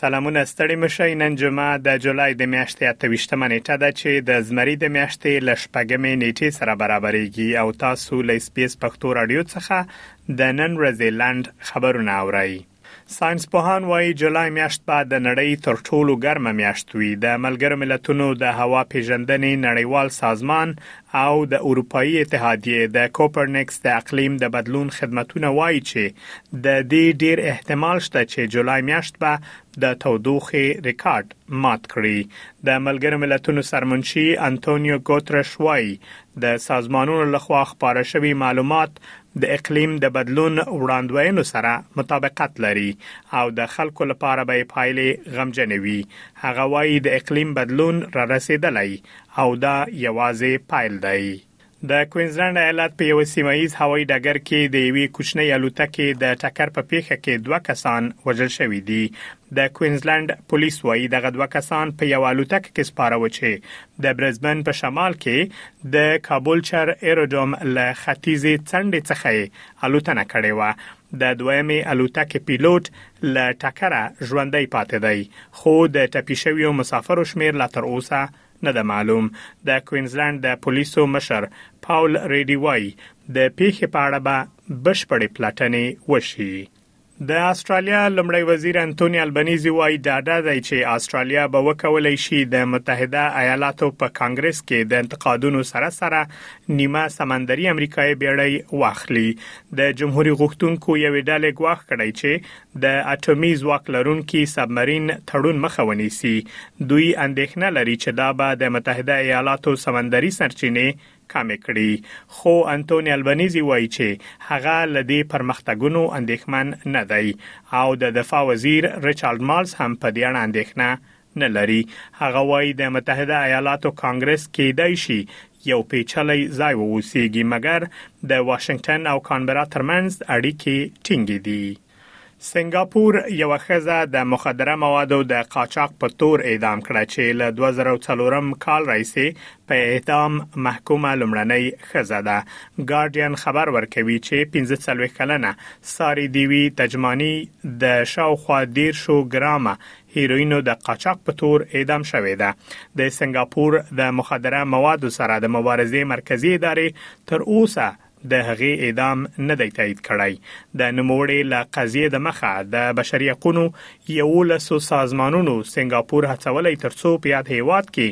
سلامونه ستړي مشه نن جمعه د جولای د میاشتې 28مه نیټه ده چې د زمری د میاشتې ل شپږمې نیټه سره برابرېږي او تاسو له سپیس پښتو رادیو څخه د نن ورځې لاند خبرونه اورئ ساينس پوهان وايي جولای میاشت به د نړۍ تر ټولو ګرمه میاشت وي د ملګرو ملتونو د هوا پیژندنې نړیوال سازمان او د اروپאי اتحادیې د کوپرنیکس د اقلیم د بدلون خدمتونه وايي چې د دې ډیر احتمال شته چې جولای میاشت به د تودوخې ریکارډ مات کړي د ملګرو ملتونو سرمنشي انټونیو ګوترش وایي د سازمانونو لخوا خبره شوی معلومات د اقلیم د بدلون وړاندوینو سره مطابقت لري او د خلکو لپاره به یې پایلې غمجنې وي. هغه وايي، د اقلیم بدلون رارسېدلی او دا یوازې پیل دی. د کوینزلنډ ایالت په یوه سیمه ییز هوایي ډګر کې د یوې کوچنۍ الوتکې د ټکر په پېښه کې دوه کسان وژل شوي دي. د کوینزلنډ پولیس وايي، دغه دوه کسان په یوه الوتکه کې سپاره و چې د برزبن په شمال کې د کابل چر ایروډروم له ختیځې څنډې څخه یې الوتنه کړې وه. د دویمې الوتکې پیلوټ له ټکره ژوندی پاتې دی، خو د ټپي شویو مسافرو شمېر لا تر اوسه نه ده معلوم. د کوینزلنډ د پولیسو مشر پاول ریډي وايي، د پېښې په اړه به بشپړې پلټنې وشي. د استرالیا لمړی وزیر انټونی البنیزی وایي ډاډه دی چې استرالیا به وکولای شي د متحده ایالاتو په کانګرس کې د انتقادونو سره سره نیمه سمندري امریکایي بیړۍ واخلي د جمهوریت غوښتونکو یوې ډلې ګواښ کړی چې د اټومي ځواک لرونکي سبمرین تړون مخه ونیسي دوی اندېښنه لري چې دا به د متحده ایالاتو سمندري سرچینې کمې کړي، خو انتوني البنيزي وايي چې هغه له دې پرمختګونو اندېښمن نه دی او د دفاع وزير ريچارډ مارز هم په دې اړه اندېښنه نه لري. هغه وايي د متحده ايالاتو کانګرس کېدای شي يو پېچلی ځای واوسېږي، مګر د واشنګټن او کانبرا ترمنځ اړيکې ټينګې دي. سنګاپور یوه ښځه د مخدره موادو د قاچاق په تور اعدام کړه چې له 2004 کال راهیسې په اعدام محکومه لومړنۍ ښځه ده. ګارډین خبر ورکوي چې 45 کلنه ساري دیوي تجماني د شاوخوا دیرشو ګرامه هیروینو د قاچاق په تور اعدام شوې ده د سنګاپور د مخدره موادو سره د مبارزې مرکزي ادارې تر اوسه د هغې اعدام نه دی تایید کړی. د نوموړې له قضیې د مخه د بشري حقونو یوولسو سازمانونو سنګاپور هڅولی تر څو په یاد هېواد کې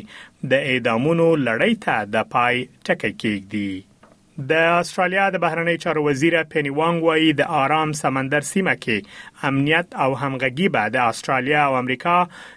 د اعدامونو لړۍ ته د پای ټکی کېږدي. د اسټرالیا د بهرنیو چارو وزیره پیني وانګ وايي، د آرام سمندر سیمه کې امنیت او همغږي به د اسټرالیا او امریکا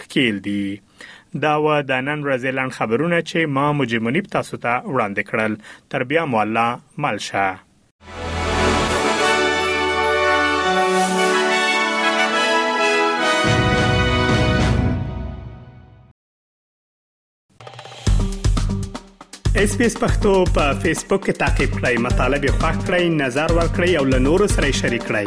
ښکیل دي دا و د نن ورځې لنډ خبرونه چې ما مجي منیب تاسو ته وړاندې کړل تر بیا مو الله مل شه اس پی اس پختو په فیسبوک کې تا کې پلی مطلب یو فاک کړئ نظر ور کړئ او له نورو سره شریک کړئ